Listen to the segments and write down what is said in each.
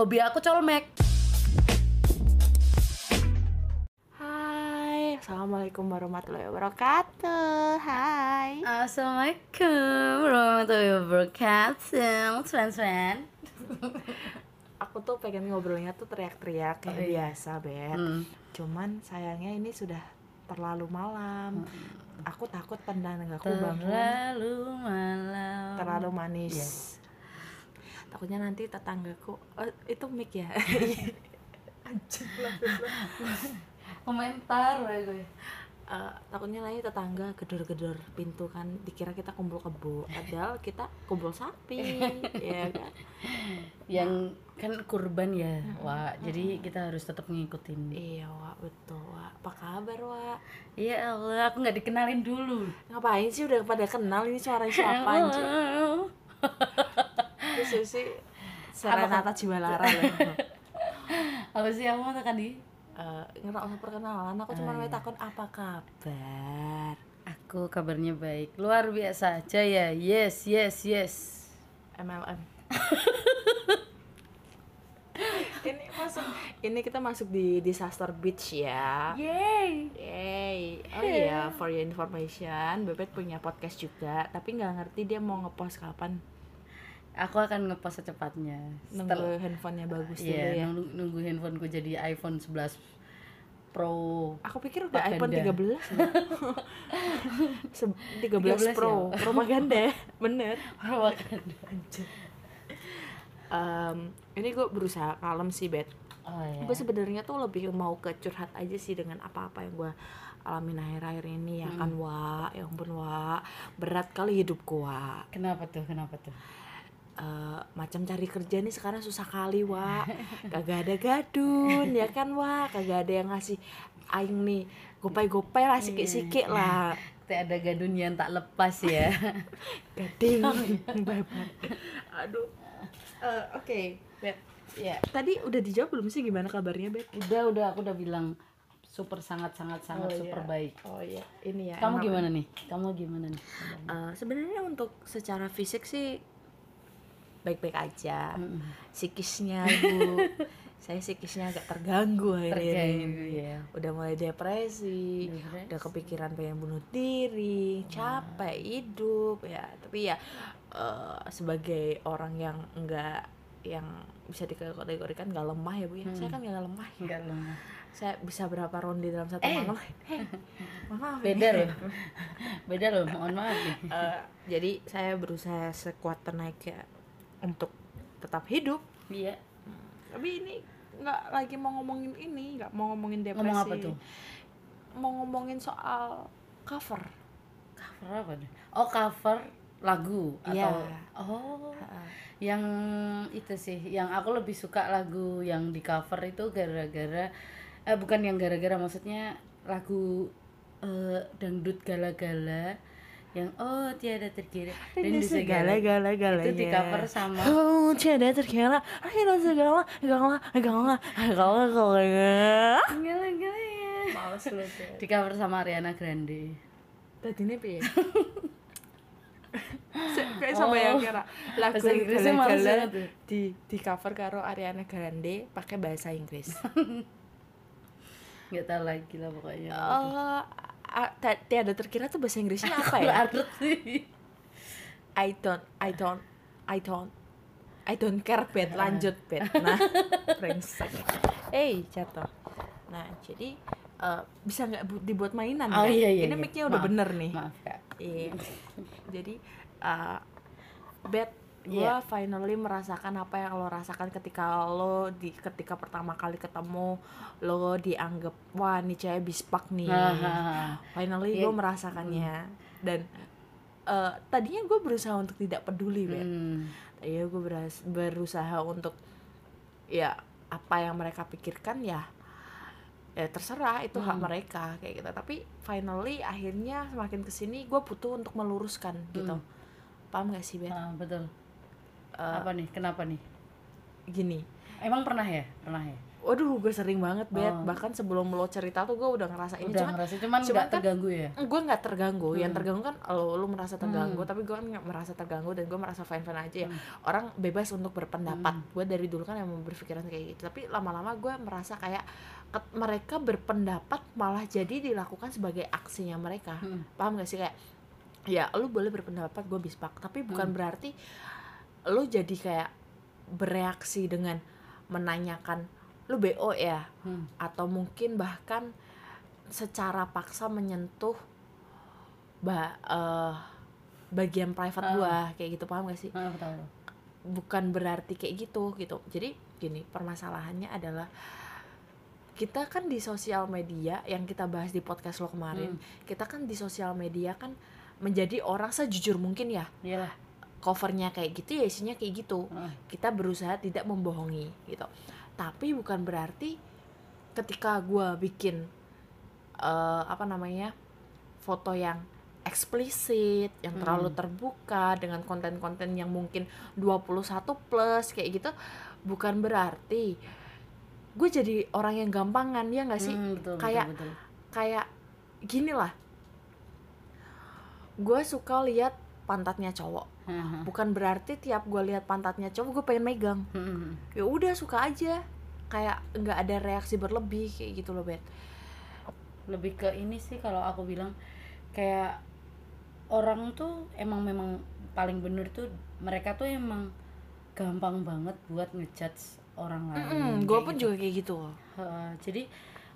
Hobi aku colmek. Hai, assalamualaikum warahmatullahi wabarakatuh. Hai. Assalamualaikum warahmatullahi wabarakatuh. Sven-sven. Aku tuh pengen ngobrolnya tuh teriak-teriak kayak Oh, iya. biasa, Bet. Hmm. Cuman sayangnya ini sudah terlalu malam. Hmm. Aku takut pendangaku bangun Terlalu malam. terlalu manis. Iya. Takutnya nanti tetanggaku oh, itu mic ya. Anjing lah. Komentar gue. Eh, takutnya nanti tetangga gedor-gedor pintu kan dikira kita kumpul kebo padahal kita kumpul sapi ya kan Yang kan kurban ya, Wak. Jadi kita harus tetap ngikutin. Iya, Wak, betul, Wak. Apa kabar, Wak? Ya Allah, aku nggak dikenalin dulu. Ngapain sih udah pada kenal ini suaranya siapa anjir? Itu sih Serenata Jiwalara loh. Apa sih kamu mau di? Nggak usah perkenalan, aku cuma mau takon apa kabar. Aku kabarnya baik, luar biasa aja ya. Yes, yes, yes. MLM. ini masuk ini kita masuk di disaster beach ya. Yay. Yay. Oh iya, for your information, Bebet punya podcast juga, tapi nggak ngerti dia mau ngepost kapan. Aku akan ngepost secepatnya. Nunggu handphonenya bagus dulu Iya, ya. nunggu, nunggu handphoneku jadi iPhone 11 Pro. Aku pikir udah Propaganda. iPhone 13 loh. Se- 13 13 Pro, ya? propaganda, bener. Propaganda. Em, ini gue berusaha kalem sih, Bet. Oh ya. Gue sebenarnya tuh lebih mau ke curhat aja sih dengan apa-apa yang gue alamin akhir-akhir ini ya kan, Wak. Ya ampun, Wak. Berat kali hidupku, Wak. Kenapa tuh? Kenapa tuh? Eh, macam cari kerja nih sekarang susah kali, Wak. Kagak ada gadun, ya kan, Wak. Kagak ada yang ngasih aing nih gopay-gopay lah, sikik-sikik lah. Kita ada gadun yang tak lepas ya. Gading, babat. Aduh. Eh, Oke, Bet. ya. Tadi udah dijawab belum sih gimana kabarnya, Bet? Udah, udah aku udah bilang super sangat sangat sangat Oh, super iya. baik. Oh iya, ini ya. Kamu gimana nih? Kamu gimana nih? Eh, sebenarnya untuk secara fisik sih baik-baik aja. Psikisnya, Bu. saya psikisnya agak terganggu ini. ya. Udah mulai depresi, Depresi. udah kepikiran pengen bunuh diri, capek hidup ya. Tapi ya eh, sebagai orang yang enggak yang bisa dikategorikan nggak lemah ya bu ya saya kan nggak lemah ya. Enggak lemah. saya bisa berapa ronde dalam satu Eh. malam Hei, mohon maaf Beda ini. loh. Beda loh, mohon maaf. Eh, jadi saya berusaha sekuat tenaga untuk tetap hidup Iya. tapi ini nggak lagi mau ngomongin ini nggak mau ngomongin depresi Ngomong apa tuh? mau ngomongin soal cover Cover apa nih? Oh, cover lagu Iya. atau oh yang itu sih yang aku lebih suka lagu yang di cover itu gara-gara eh bukan yang gara-gara maksudnya lagu eh, dangdut gala-gala yang oh tiada terkira. Ini segala gala gala itu di cover sama. Oh tiada terkira. Akhirnya segala gala gala gala gala gala-gala ya. Males lu tuh di cover sama Ariana Grande. Tadi nih piye kayak sama yang kira lagu banget tuh. di di cover karo Ariana Grande pakai bahasa Inggris. Nggak tahu lagi lah pokoknya. Eh, tiada terkira tuh bahasa Inggrisnya apa ya? I don't, I don't, I don't, I don't care bet, lanjut bet. Nah, brengsek. Eh, jatuh. Nah, jadi eh, bisa nggak bu- dibuat mainan? Oh, kan? iya, iya, Ini iya. mic-nya udah Maaf. bener nih. maaf kak Iya. Jadi uh, Bet, gue Iya. finally merasakan apa yang lo rasakan ketika lo di ketika pertama kali ketemu lo dianggap wah nih cewek bispak nih. Finally Iya. gue merasakannya dan uh, tadinya gue berusaha untuk tidak peduli Bet. Hmm. Tadinya gue berusaha untuk ya apa yang mereka pikirkan ya ya terserah itu hak mereka kayak gitu tapi finally akhirnya semakin ke sini gue butuh untuk meluruskan gitu paham gak sih Bet? Ah, betul Eh, apa nih kenapa nih gini emang pernah ya pernah ya Waduh, gue sering banget bet. Oh. Bahkan sebelum lo cerita tuh gue udah ngerasa ini. udah Cuman ngerasa cuman cuman nggak kan- terganggu ya gue nggak terganggu. Yang Hmm. terganggu kan lo, lo merasa terganggu, Hmm. tapi gue kan nggak merasa terganggu dan gue merasa fine fine aja ya. Hmm. Orang bebas untuk berpendapat. Hmm. Gue dari dulu kan emang berpikiran kayak gitu. Tapi lama-lama gue merasa kayak mereka berpendapat malah jadi dilakukan sebagai aksinya mereka. Hmm. Paham gak sih kayak ya lu boleh berpendapat gue bispak tapi bukan Hmm. berarti lu jadi kayak bereaksi dengan menanyakan lu BO ya Hmm. atau mungkin bahkan secara paksa menyentuh ba eh, bagian private Ah. gua kayak gitu paham gak sih aku tahu. bukan berarti kayak gitu gitu jadi gini permasalahannya adalah kita kan di sosial media yang kita bahas di podcast lo kemarin kita kan di sosial media kan menjadi orang sejujur mungkin ya Iyalah. Covernya kayak gitu ya isinya kayak gitu Ah. kita berusaha tidak membohongi gitu tapi bukan berarti ketika gua bikin eh, apa namanya foto yang eksplisit yang Hmm. terlalu terbuka dengan konten-konten yang mungkin 21 plus kayak gitu bukan berarti gue jadi orang yang gampangan ya nggak sih Hmm, betul, kayak betul, betul. kayak gini lah gue suka lihat pantatnya cowok Haha. bukan berarti tiap gue lihat pantatnya cowok gue pengen megang Hmm. ya udah suka aja kayak nggak ada reaksi berlebih kayak gitu loh bet lebih ke ini sih kalau aku bilang kayak orang tuh emang memang paling bener tuh mereka tuh emang gampang banget buat ngejudge orang lain. gue kayak pun gitu. juga kayak gitu Heeh, jadi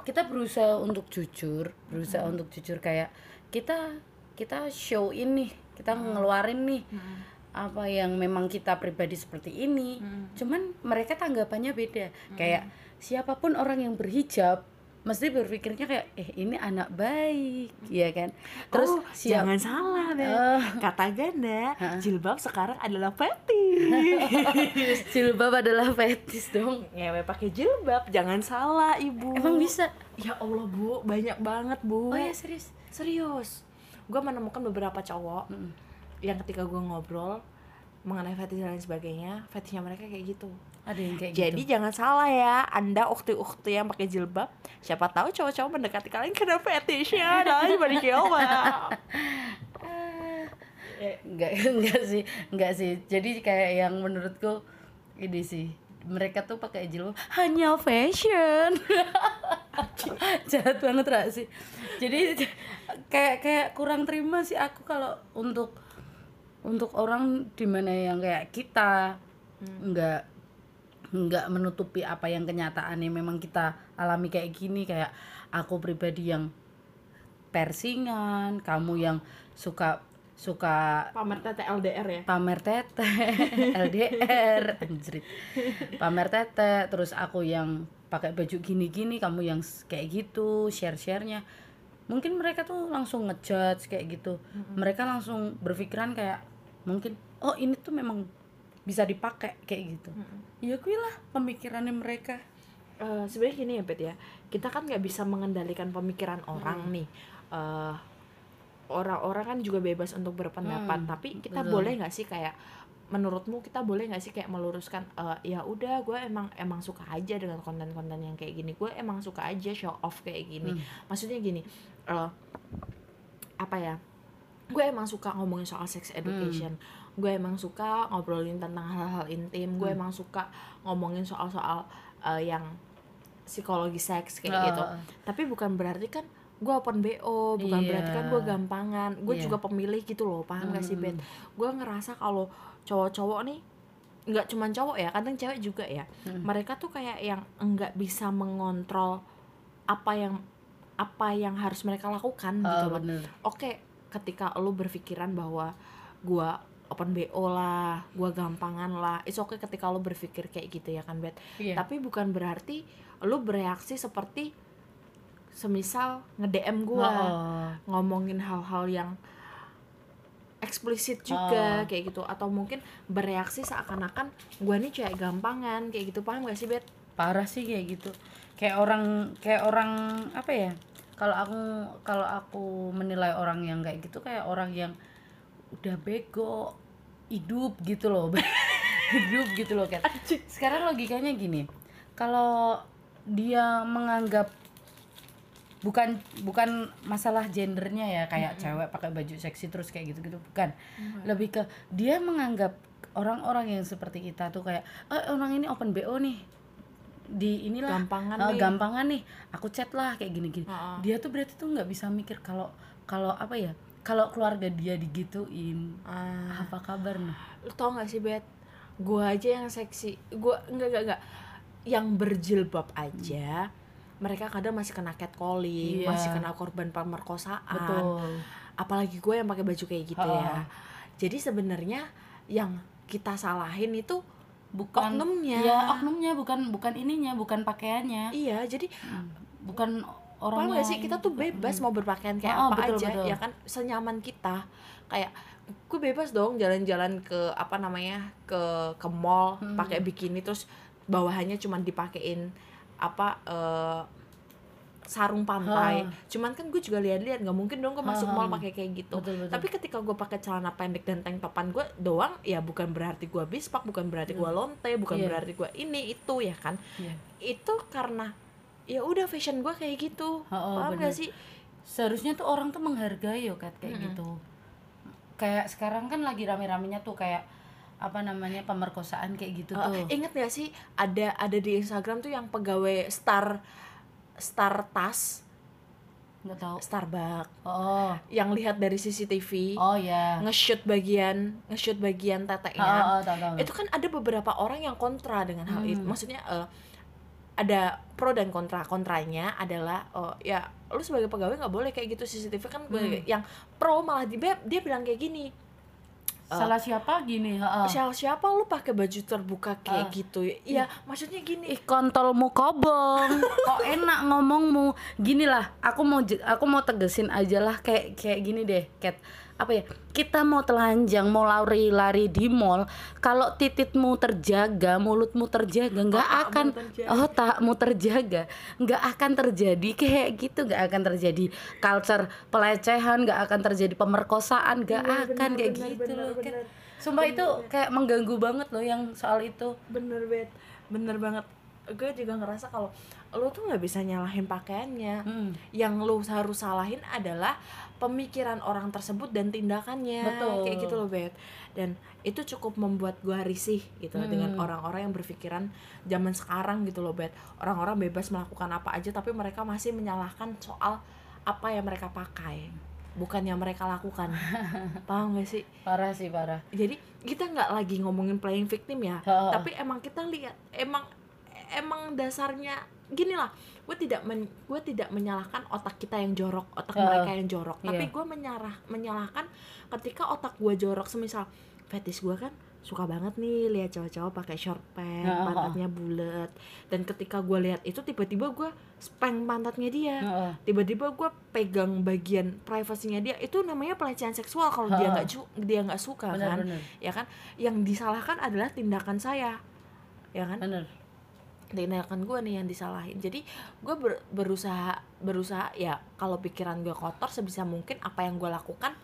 kita berusaha untuk jujur, berusaha untuk jujur kayak kita kita show ini, kita ngeluarin nih apa yang memang kita pribadi seperti ini. Cuman mereka tanggapannya beda. Kayak siapa pun orang yang berhijab mesti berpikirnya kayak eh ini anak baik, ya kan? Terus oh, siap- jangan salah bet Eh, kata Ganda Hah? jilbab sekarang adalah fetish jilbab adalah fetis dong. ngewe pakai jilbab jangan salah ibu Emang bisa? ya Allah bu banyak banget bu Oh ya serius. serius gue menemukan beberapa cowok Mm. yang ketika gue ngobrol mengenai fetish dan lain sebagainya fetishnya mereka kayak gitu. Ada yang kayak jadi gitu. jangan salah ya anda ukti-ukti yang pakai jilbab siapa tahu cowok-cowok mendekati kalian karena fetishnya. Dan dibanding jilbab enggak enggak sih enggak sih. Jadi kayak yang menurutku ini sih mereka tuh pakai jilbab hanya fashion jahat banget Ra, sih. Jadi kayak kayak kurang terima sih aku kalau untuk untuk orang di mana yang kayak kita enggak nggak menutupi apa yang kenyataannya memang kita alami kayak gini. Kayak aku pribadi yang persingan kamu yang suka suka pamer tete LDR ya? Pamer tete LDR anjrit. Pamer tete terus aku yang pakai baju gini-gini kamu yang kayak gitu share-sharenya. Mungkin mereka tuh langsung ngejudge kayak gitu. Mereka langsung berpikiran kayak mungkin oh ini tuh memang bisa dipakai kayak gitu. Ya gue lah pemikirannya mereka. Eh, sebenarnya gini ya Bet ya. Kita kan nggak bisa mengendalikan pemikiran orang nih. Eh, orang-orang kan juga bebas untuk berpendapat. Hmm, tapi kita betul. boleh nggak sih kayak menurutmu kita boleh nggak sih kayak meluruskan eh, ya udah gue emang emang suka aja dengan konten-konten yang kayak gini gue emang suka aja show off kayak gini Hmm. maksudnya gini eh, apa ya gue emang suka ngomongin soal sex education gue emang suka ngobrolin tentang hal-hal intim gue Hmm. emang suka ngomongin soal-soal eh, yang psikologi seks kayak Ah, gitu tapi bukan berarti kan gue open bo bukan Iya. berarti kan gue gampangan gue Iya. juga pemilih gitu loh paham gak sih Hmm. bet gue ngerasa kalau cowok-cowok nih nggak cuman cowok ya kadang cewek juga ya Hmm. mereka tuh kayak yang enggak bisa mengontrol apa yang apa yang harus mereka lakukan gitu Ah, loh bener oke ketika lo berpikiran bahwa gua open BO lah, gua gampangan lah. It's okay ketika lo berpikir kayak gitu ya kan, Bet. Iya. Tapi bukan berarti lo bereaksi seperti semisal nge-DM gua Oh, ngomongin hal-hal yang eksplisit juga Oh. kayak gitu. Atau mungkin bereaksi seakan-akan gua nih cewek gampangan kayak gitu. Paham gak sih, Bet? parah sih kayak gitu. Kayak orang kayak orang apa ya kalau aku kalau aku menilai orang yang kayak gitu kayak orang yang udah bego hidup gitu loh hidup gitu loh kan sekarang logikanya gini kalau dia menganggap bukan bukan masalah gendernya ya kayak cewek pakai baju seksi terus kayak gitu gitu bukan. Lebih ke dia menganggap orang-orang yang seperti kita tuh kayak oh orang ini open bo nih. Di inilah Gampangan eh, nih." gampangan nih. Aku chat lah kayak gini gini Heeh. dia tuh berarti tuh nggak bisa mikir kalau kalau apa ya kalau keluarga dia digituin Ah. apa kabar nih? Lu tau gak sih bet gua aja yang seksi. Gua enggak enggak enggak yang berjilbab aja mereka kadang masih kena catcalling Iya. masih kena korban pemerkosaan betul apalagi gue yang pakai baju kayak gitu Ha-ha. ya jadi sebenarnya yang kita salahin itu bukan Oknumnya. ya oknumnya bukan bukan ininya bukan pakaiannya iya jadi bukan Paham orangnya gak sih kita tuh bebas mau berpakaian kayak Oh, apa betul, aja betul. ya kan senyaman kita kayak gue bebas dong jalan-jalan ke apa namanya ke ke mall Hmm. pakai bikini terus bawahannya cuman dipakein apa eh, sarung pantai Ha. cuman kan gue juga lihat-lihat nggak mungkin dong gue masuk mall pakai kayak gitu Betul, betul. tapi ketika gue pakai celana pendek dan tank topan gue doang ya bukan berarti gue bispak bukan berarti gue lonte bukan Iya. berarti gue ini itu ya kan Iya. itu karena ya udah fashion gue kayak gitu Ha, oh, paham bener. gak sih seharusnya tuh orang tuh menghargai yo Kat, kayak gitu kayak sekarang kan lagi rame-ramenya tuh kayak apa namanya pemerkosaan kayak gitu Uh, tuh. ingat gak sih ada ada di Instagram tuh yang pegawai star star tas? Nggak tahu. Starbucks. Oh. Yang lihat dari CCTV oh ya nge-shoot bagian nge-shoot bagian oh, teteknya oh, tahu tahu itu kan ada beberapa orang yang kontra dengan hal itu. Hmm. maksudnya eh, ada pro dan kontra. Kontranya adalah oh ya lu sebagai pegawai nggak boleh kayak gitu. CCTV kan Hmm. yang pro malah dia dia bilang kayak gini salah siapa? Gini heeh. siapa siapa lu pakai baju terbuka kayak Ah. gitu? Ya maksudnya gini. Ih kontolmu kobong. Kok enak ngomongmu? Gini lah Aku mau aku mau tegesin aja lah Kayak kayak gini deh Kat apa ya kita mau telanjang mau lari-lari di mall kalau tititmu terjaga mulutmu terjaga nggak Otakmu akan terjaga. oh takmu terjaga nggak akan terjadi kayak gitu nggak akan terjadi culture pelecehan nggak akan terjadi pemerkosaan nggak Iya, akan benar, kayak benar, gitu benar, loh Kat. benar. sumpah itu kayak mengganggu banget loh yang soal itu bener bet bener banget gue juga ngerasa kalau lu tuh nggak bisa nyalahin pakaiannya Hmm. yang lu harus salahin adalah pemikiran orang tersebut dan tindakannya. Betul. kayak gitu loh bet dan itu cukup membuat gua risih gitu Hmm. dengan orang-orang yang berpikiran zaman sekarang gitu loh bet orang-orang bebas melakukan apa aja tapi mereka masih menyalahkan soal apa yang mereka pakai. Bukan yang mereka lakukan. Paham gak sih? Parah sih parah. Jadi kita nggak lagi ngomongin playing victim ya. Ha-ha. tapi emang kita lihat emang emang dasarnya gini lah gue tidak men, gue tidak menyalahkan otak kita yang jorok otak Ha-ha. mereka yang jorok. Tapi Iya. gue menyarah menyalahkan ketika otak gue jorok. Semisal fetis gue kan suka banget nih lihat cowok-cowok pakai short pants Ha-ha. pantatnya bulat dan ketika gue lihat itu tiba-tiba gue speng pantatnya dia. Tiba-tiba gue pegang bagian privasinya dia. Itu namanya pelecehan seksual kalau dia Ha. nggak cu- dia nggak suka bener kan. bener ya kan? Yang disalahkan adalah tindakan saya. Ya kan? Bener tindakan gue nih yang disalahin jadi gue ber- berusaha berusaha ya kalau pikiran gue kotor sebisa mungkin apa yang gue lakukan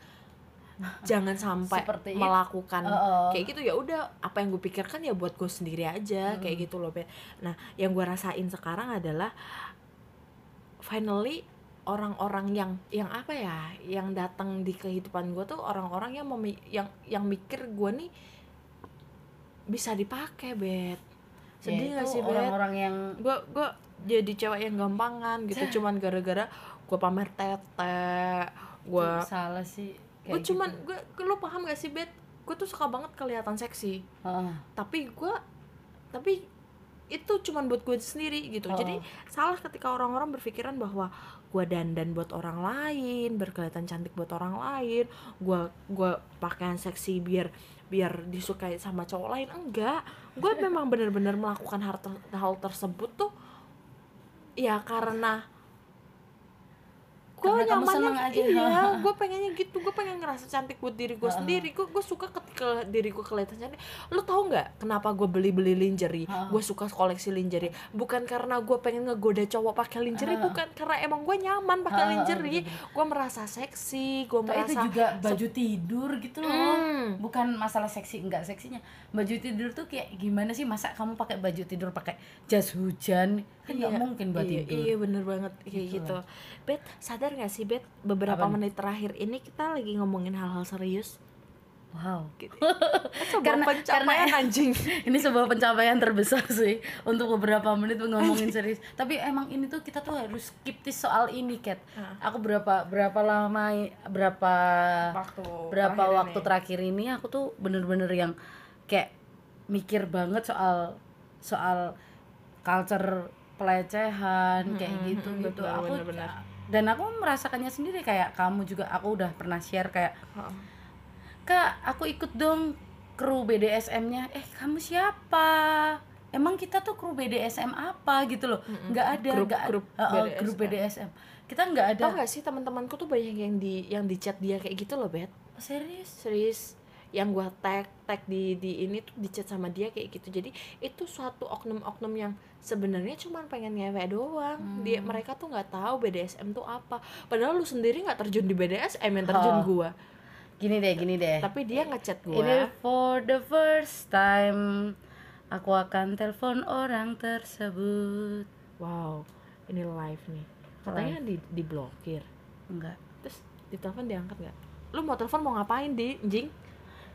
jangan sampai Seperti melakukan Heeh. kayak gitu ya udah apa yang gue pikirkan ya buat gue sendiri aja Hmm. kayak gitu loh Bet. nah yang gue rasain sekarang adalah finally orang-orang yang yang apa ya yang datang di kehidupan gue tuh orang-orang yang memi- yang yang mikir gue nih bisa dipakai bet sedih Ya, gak sih bet orang-orang yang gue gue jadi cewek yang gampangan gitu. Cuman gara-gara gue pamer tete gue salah sih gue cuman gitu. gue lo paham gak sih bet gue tuh suka banget kelihatan seksi. Heeh. tapi gue tapi itu cuman buat gue sendiri gitu. Oh. jadi salah ketika orang-orang berpikiran bahwa gue dandan buat orang lain berkelihatan cantik buat orang lain gue gue pakaian seksi biar biar disukai sama cowok lain enggak gue memang benar-benar melakukan hal, ter- hal tersebut tuh ya karena gue nyamannya aja. iya gue pengennya gitu gue pengen ngerasa cantik buat diri gue sendiri. Gue gue suka ketika diri gue kelihatan cantik. Lo tau nggak kenapa gue beli beli lingerie gue suka koleksi lingerie. Bukan karena gue pengen ngegoda cowok pakai lingerie bukan. Karena emang gue nyaman pakai lingerie. gue merasa seksi gue Nah, itu merasa juga baju tidur gitu loh. Hmm. bukan masalah seksi enggak seksinya. Baju tidur tuh kayak gimana sih? Masa kamu pakai baju tidur pakai jas hujan kan nggak Iya, mungkin buat iya, tidur Iya bener banget kayak gitu. Bet sadar gak sih Bet beberapa Apa menit terakhir ini kita lagi ngomongin hal-hal serius. wow Gitu. Karena- pencapaian anjing. ini sebuah pencapaian terbesar sih untuk beberapa menit ngomongin serius tapi emang ini tuh kita tuh harus skeptis soal ini Kat aku berapa berapa lama berapa Waktu berapa terakhir waktu ini. terakhir ini aku tuh bener-bener yang kayak mikir banget soal soal culture pelecehan kayak gitu gitu. Benar, aku benar, benar. dan aku merasakannya sendiri kayak kamu juga aku udah pernah share kayak kak aku ikut dong kru BDSM-nya eh kamu siapa? Emang kita tuh kru BDSM apa? Gitu loh. Nggak ada Grup- nggak grup Heeh, BDSM. grup BDSM kita nggak ada. Tau gak sih teman-temanku tuh banyak yang di yang di chat dia kayak gitu loh Bet. serius? Serius yang gua tag tag di di ini tuh di chat sama dia kayak gitu. Jadi itu suatu oknum-oknum yang sebenarnya cuma pengen ngewek doang. Dia mereka tuh nggak tahu BDSM tuh apa. Padahal lu sendiri nggak terjun di BDSM yang terjun Oh. gua. Gini deh gini deh. Tapi dia ngechat Ini gua for the first time aku akan telepon orang tersebut. wow ini live nih. Katanya di diblokir. Enggak. terus ditelepon diangkat nggak? Lu mau telepon mau ngapain di? Jing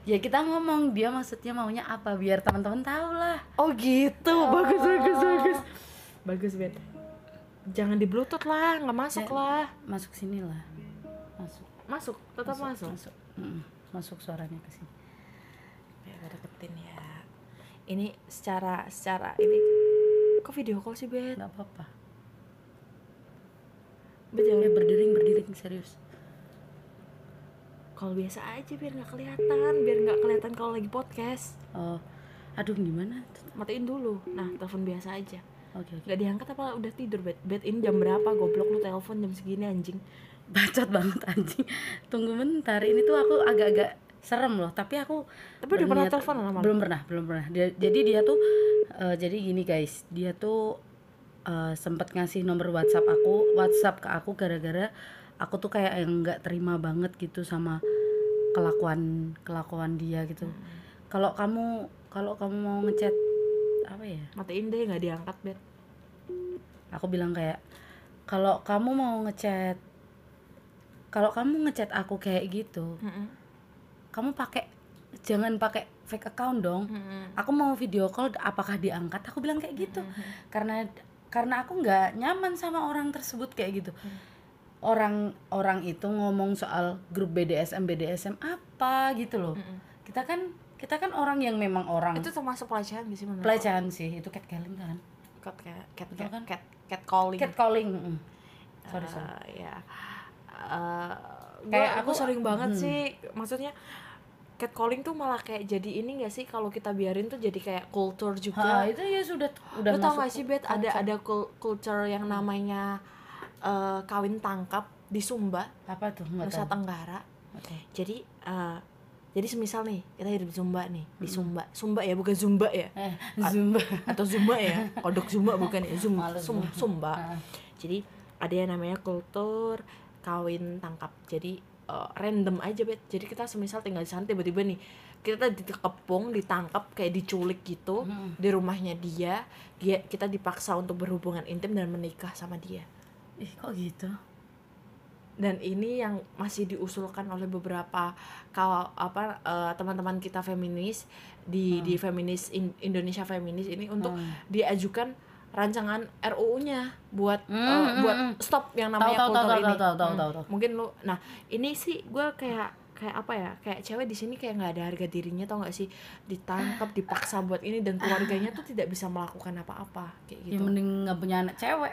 Ya kita ngomong dia maksudnya maunya apa biar teman-teman tahu lah. oh gitu bagus bagus bagus bagus bet jangan di bluetooth lah nggak masuk Ya. lah Masuk sini lah. Masuk. masuk tetap masuk, Masuk. Mm-mm. Masuk suaranya ke sini. ya deketin ya ini secara secara ini kok video call sih bet Enggak apa-apa. bet jangan berdering berdering serius. Kalau biasa aja biar nggak kelihatan biar nggak kelihatan kalau lagi podcast Oh. Aduh gimana? matiin dulu nah telepon biasa aja Oke oke. nggak diangkat apa udah tidur bet bet ini jam berapa goblok lu telepon jam segini anjing Bacot banget anjing. Tunggu bentar. Ini tuh aku agak-agak serem loh, tapi aku Tapi udah pernah telepon sama lu? belum pernah belum pernah dia, jadi dia tuh eh, jadi gini guys dia tuh eh, sempet ngasih nomor WhatsApp aku WhatsApp ke aku gara-gara aku tuh kayak yang nggak terima banget gitu sama kelakuan kelakuan dia gitu. Kalau kamu kalau kamu mau ngechat apa ya? Matiin deh nggak diangkat bet aku bilang kayak kalau kamu mau ngechat kalau kamu ngechat aku kayak gitu kamu pakai jangan pakai fake account dong. Aku mau video call apakah diangkat? Aku bilang kayak gitu. Karena karena aku nggak nyaman sama orang tersebut kayak gitu. Orang orang itu ngomong soal grup BDSM BDSM apa gitu loh. Kita kan kita kan orang yang memang orang itu termasuk pelecehan sih menurut pelecehan sih itu catcalling kan. Cat cat cat cat, kan? cat, cat calling catcalling mm. sorry sorry. Eh, ya Eh, Kayak aku aku- sering banget hmm. sih maksudnya catcalling tuh malah kayak jadi ini gak sih kalau kita biarin tuh jadi kayak culture Ha, juga itu ya sudah udah lu tau gak sih bet ada ada cul- culture yang namanya eh, kawin tangkap di Sumba apa tuh? Nggak Nusa tahu. Tenggara. Oke. jadi eh, jadi semisal nih kita hidup di Sumba nih di Sumba. Sumba ya bukan Zumba ya? Eh zumba. Atau Zumba ya? Kodok Zumba bukan ya? Zum, Males Sum-. Sumba. Ah. jadi ada yang namanya kultur kawin tangkap. Jadi eh, random aja bet. Jadi kita semisal tinggal di sana tiba-tiba nih kita dikepung ditangkap kayak diculik gitu Hmm. di rumahnya dia. Dia kita dipaksa untuk berhubungan intim dan menikah sama dia ih kok gitu dan ini yang masih diusulkan oleh beberapa kau apa eh, teman-teman kita feminis di di feminis In- Indonesia feminis ini untuk Hmm. diajukan rancangan RUU-nya buat Hmm, hmm, buat hmm. stop yang namanya tahu kultur tahu ini. tahu tahu tahu Hmm. tahu tahu Mungkin lu nah ini sih gue kayak kayak apa ya kayak cewek di sini kayak nggak ada harga dirinya tau nggak sih ditangkap dipaksa buat ini dan keluarganya tuh tidak bisa melakukan apa-apa kayak ya gitu mending nggak punya anak cewek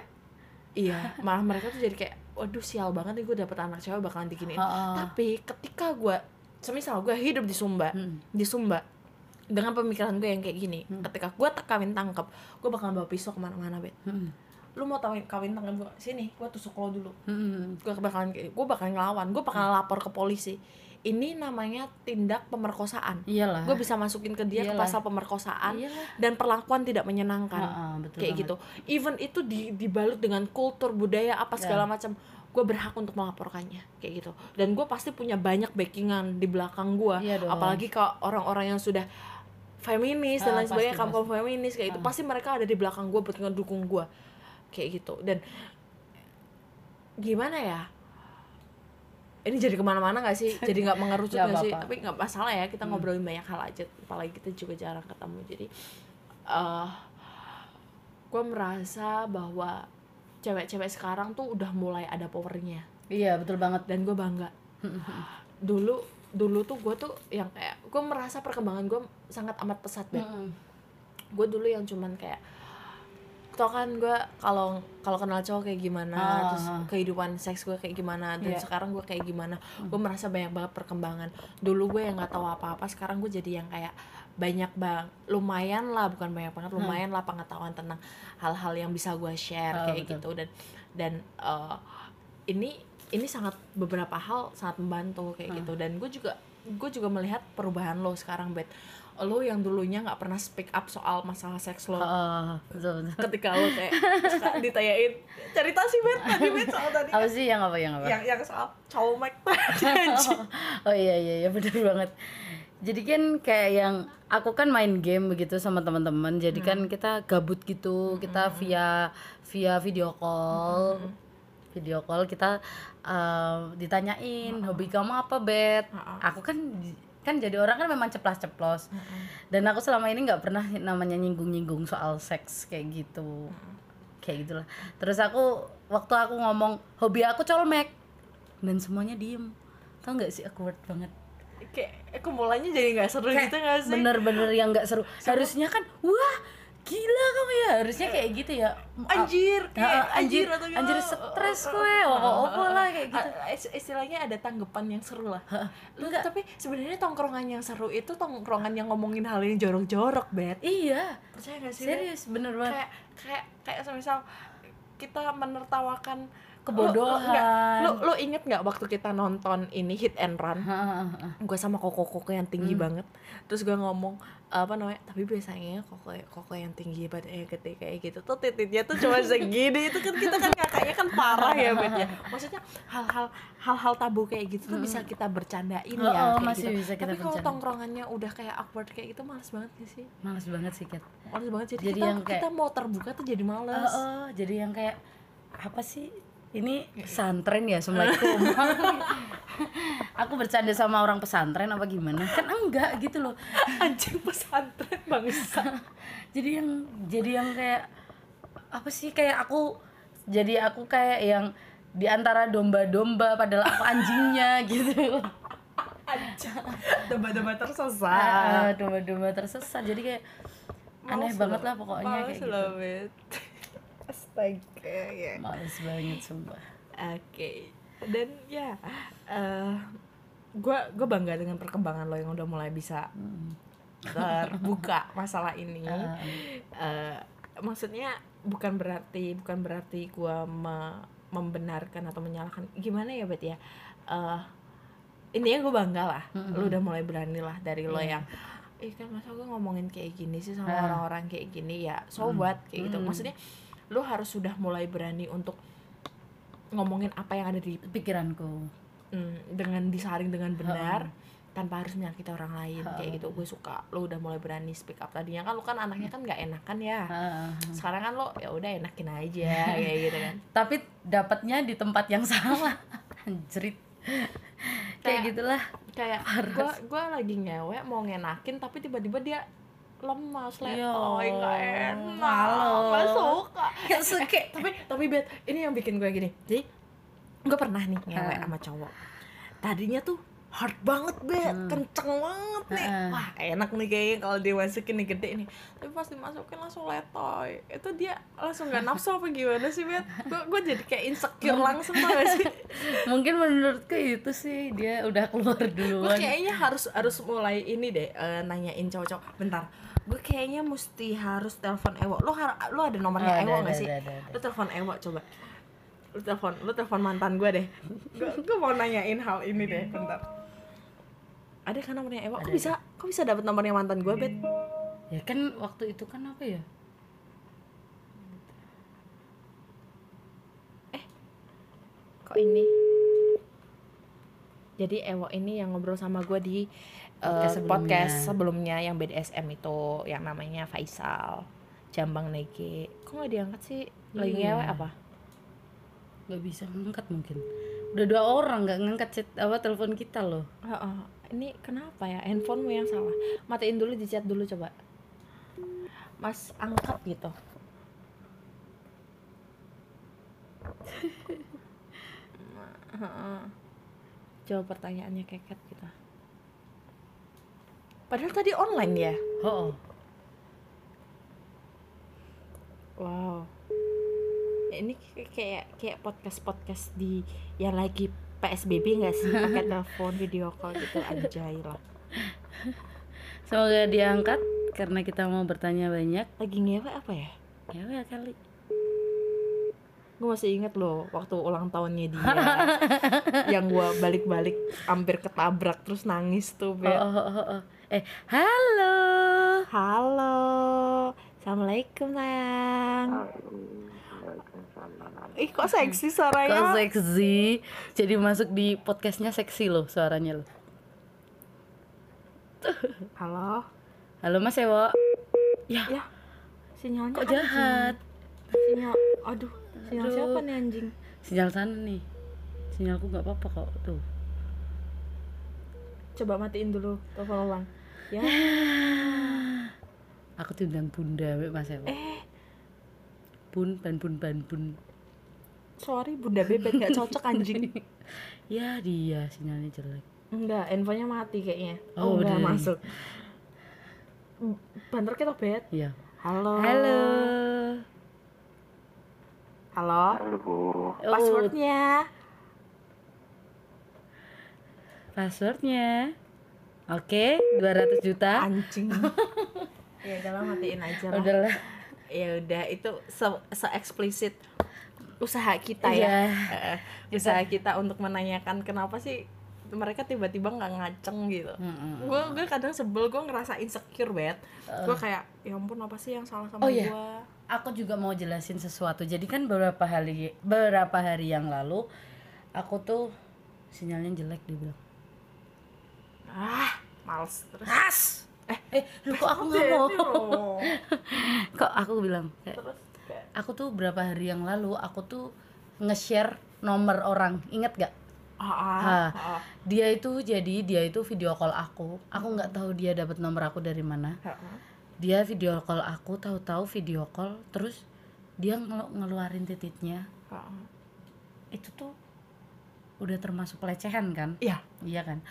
iya malah mereka tuh jadi kayak waduh sial banget nih gue dapet anak cewek bakalan diginiin Ha-ha. tapi ketika gue semisal gue hidup di Sumba Hmm. di Sumba dengan pemikiran gue yang kayak gini ketika gue tak kawin tangkap gue bakalan bawa pisau ke mana-mana bet Hmm. lu mau kawin kawin tangan gue sini gue tusuk lo dulu Hmm. gue bakalan gue bakalan ngelawan gue bakalan lapor ke polisi ini namanya tindak pemerkosaan. Iyalah. Gue bisa masukin ke dia ke Iyalah. pasal pemerkosaan iyalah. dan perlakuan tidak menyenangkan. Ha-ha, betul kayak banget. gitu. Even itu di, dibalut dengan kultur budaya apa segala Ya. macam gue berhak untuk melaporkannya. Kayak gitu. Dan gue pasti punya banyak backingan di belakang gue Iya apalagi kalau orang-orang yang sudah feminis dan Ah, lain sebagainya kaum feminis kayak itu Ah. pasti mereka ada di belakang gue buat ngedukung gue kayak gitu. Dan gimana ya ini jadi ke mana-mana gak sih? Jadi nggak mengerucut Nggak gak sih? tapi nggak masalah ya kita Hmm. ngobrolin banyak hal aja. Apalagi kita juga jarang ketemu. Jadi eh gue merasa bahwa cewek-cewek sekarang tuh udah mulai ada powernya. Iya betul banget. Dan gue bangga. Dulu dulu tuh gue tuh yang kayak gue merasa perkembangan gue sangat amat pesat banget Mm-mm. gue dulu yang cuman kayak tau kan gue kalau kalau kenal cowok kayak gimana Ah, terus ah. kehidupan seks gue kayak gimana dan Iya. sekarang gue kayak gimana gue merasa banyak banget perkembangan dulu gue yang nggak tahu apa-apa sekarang gue jadi yang kayak banyak bang lumayan lah bukan banyak banget lumayan lah pengetahuan tentang hal-hal yang bisa gue share Ah, kayak betul. gitu dan dan eh, ini ini sangat beberapa hal sangat membantu kayak Ah. gitu dan gue juga gue juga melihat perubahan lo sekarang bet lo yang dulunya nggak pernah speak up soal masalah seks lo. Ah, betul betul. Ketika lo kayak ditanyain cerita sih bet tadi bet soal tadi. Apa sih? Yang apa yang apa? Yang yang soal cowok anjing. oh iya iya iya bener banget. Jadi kan kayak yang aku kan main game begitu sama teman-teman. Jadi kan kita gabut gitu kita via via video call. Video call kita eh, ditanyain hobi kamu apa bet Ha-ha. aku kan kan jadi orang kan memang ceplas-ceplos. Dan aku selama ini nggak pernah namanya nyinggung-nyinggung soal seks kayak gitu. Kayak gitulah. Terus aku waktu aku ngomong hobi aku colmek. Dan semuanya diem. Tau nggak sih awkward banget? Kayak aku mulanya jadi nggak seru gitu nggak sih? bener-bener yang nggak seru. Harusnya kan wah gila kamu ya harusnya kayak gitu ya. Anjir Ah, kayak ah, anjir atau gitu. anjir stres kowe opo-opo lah kayak gitu. Ah, is- istilahnya ada tanggapan yang seru lah. Lu, Enggak. tapi sebenarnya tongkrongan yang seru itu tongkrongan yang ngomongin hal yang jorok-jorok bet. Iya. Percaya gak sih serius bener banget. Kayak kayak kayak semisal kita menertawakan Kebodohan. Lo, lo, lo inget nggak waktu kita nonton ini hit and run? Gue sama koko koko yang Hmm. tinggi banget. Terus gue ngomong apa namanya? Tapi biasanya koko koko yang tinggi badannya gede kayak gitu tuh titiknya tuh cuma segini. itu kan kita kan kakaknya kan parah ya bet ya. Maksudnya hal-hal hal-hal tabu kayak gitu tuh bisa kita bercandain Oh, ya. oh, kayak masih gitu. bisa kita Tapi kalau tongkrongannya udah kayak awkward kayak gitu males banget gak sih? males banget sih Kat Males banget jadi, Jadi kita, yang kayak- kita mau terbuka tuh jadi males. oh, jadi yang kayak apa sih ini pesantren ya assalamualaikum aku bercanda sama orang pesantren apa gimana kan enggak gitu loh Anjing pesantren bangsa. jadi yang jadi yang kayak apa sih kayak aku jadi aku kayak yang di antara domba-domba padahal aku anjingnya gitu Anjing. Domba-domba tersesat. Ah, domba-domba tersesat jadi kayak aneh Males banget lah pokoknya kayak gitu. Astaga ya. males banget sumpah Oke. Dan ya eh gua gua bangga dengan perkembangan lo yang udah mulai bisa terbuka masalah ini. Ah. Eh, maksudnya bukan berarti bukan berarti gua me- membenarkan atau menyalahkan gimana ya bet ya Eh intinya gue bangga lah lu udah mulai berani lah dari lo yang ih kan masa gue ngomongin kayak gini sih sama Ah. orang-orang kayak gini ya sobat kayak gitu Mm. maksudnya lu harus sudah mulai berani untuk ngomongin apa yang ada di pikiranku. Mm, dengan disaring dengan benar tanpa harus menyakiti orang lain. Kayak gitu gue suka lu udah mulai berani speak up tadinya. Kan lu kan anaknya kan nggak enakan ya? Sekarang kan lo ya udah enakin aja kayak gitu kan. Tapi dapatnya di tempat yang salah anjrit. Kayak Kayak- gitulah. kayak gue gue lagi ngewe mau ngenakin tapi tiba-tiba dia lemas Iya. letoy nggak enak Halo. nggak suka. Nggak suka. Eh, tapi tapi bet ini yang bikin gue gini. Jadi gue pernah nih ngewe Ah. sama cowok. Tadinya tuh hard banget bet kenceng banget nih. Ah. wah enak nih kayaknya kalau dimasukin nih gede nih. Tapi pas dimasukin langsung letoy. Itu dia langsung nggak nafsu apa gimana sih bet gue gue jadi kayak insecure langsung tau gak sih? Mungkin menurutku itu sih. Dia udah keluar gue duluan. kayaknya harus harus mulai ini deh eh, nanyain cowok-cowok bentar gue kayaknya mesti harus telepon Ewo lo har- lo ada nomornya Oh, Ewo nggak sih? ada, ada, ada. lo telepon Ewo coba. Lo telepon lo telepon mantan gue deh. Gue mau nanyain hal ini deh bentar. Ada kan nomornya Ewo kok bisa kok bisa dapet nomornya mantan gue bet ya kan waktu itu kan apa ya? Kok ini? Jadi Ewo ini yang ngobrol sama gue di eh, Podcast sebelumnya. podcast sebelumnya yang BDSM itu yang namanya Faisal Jambang Nege. Kok nggak diangkat sih? Lagi Iya. ngewe apa? Nggak bisa ngangkat mungkin. Udah dua orang nggak ngangkat chat apa telepon kita loh. Heeh. ini kenapa ya? Handphonemu yang salah. Matiin dulu di chat dulu coba. Mas angkat gitu. Heeh. jawab pertanyaannya keket gitu padahal tadi online ya? Oh, oh. wow ini kayak- kayak kayak podcast podcast di yang lagi PSBB nggak sih? Pakai telepon video call gitu anjay lah. Semoga diangkat karena kita mau bertanya banyak. Lagi ngewe apa ya? Ya ya kali. Gue masih inget loh waktu ulang tahunnya dia. Yang gua balik-balik hampir ketabrak terus nangis tuh oh, oh, oh, oh. Eh halo. Halo. Assalamualaikum sayang ih kok seksi kok suaranya seksi? Jadi masuk di podcastnya seksi loh suaranya loh. Halo. Halo mas Ewo. Ya. Ya. Sinyalnya kok anjing. jahat? Sinyal aduh sinyal Aduh. siapa nih anjing? Sinyal sana nih. Sinyalku nggak apa-apa kok tuh. Coba matiin dulu telepon ulang ya. Aku diundang bunda Mbak mas Ewo eh. Bun ban bun ban bun. Sorry bunda bebek nggak cocok anjing. Ya dia sinyalnya jelek. Enggak infonya mati kayaknya. Oh, enggak udah. masuk. Banter kita bet ya halo. Halo. Halo. Oh, passwordnya. Passwordnya oke 200 juta. Anjing. Ya udahlah matiin aja lah. Udahlah. Ya udah itu se, se eksplisit usaha kita Iya. ya Eh, usaha kita untuk menanyakan kenapa sih mereka tiba-tiba nggak ngaceng gitu. Gue gue kadang sebel gue ngerasa insecure bet gue kayak ya ampun apa sih yang salah sama Oh, iya. gue aku juga mau jelasin sesuatu. Jadi kan beberapa hari beberapa hari yang lalu aku tuh sinyalnya jelek dia bilang ah males terus. As eh eh lu kok aku nggak mau? kok aku bilang kayak, terus kayak, aku tuh berapa hari yang lalu aku tuh nge-share nomor orang. Inget gak ah, ah, ah, dia itu jadi dia itu video call aku. Aku nggak tahu dia dapat nomor aku dari mana. Dia video call aku tahu-tahu video call terus dia ngelu- ngeluarin titiknya itu tuh udah termasuk pelecehan kan? Iya. Iya kan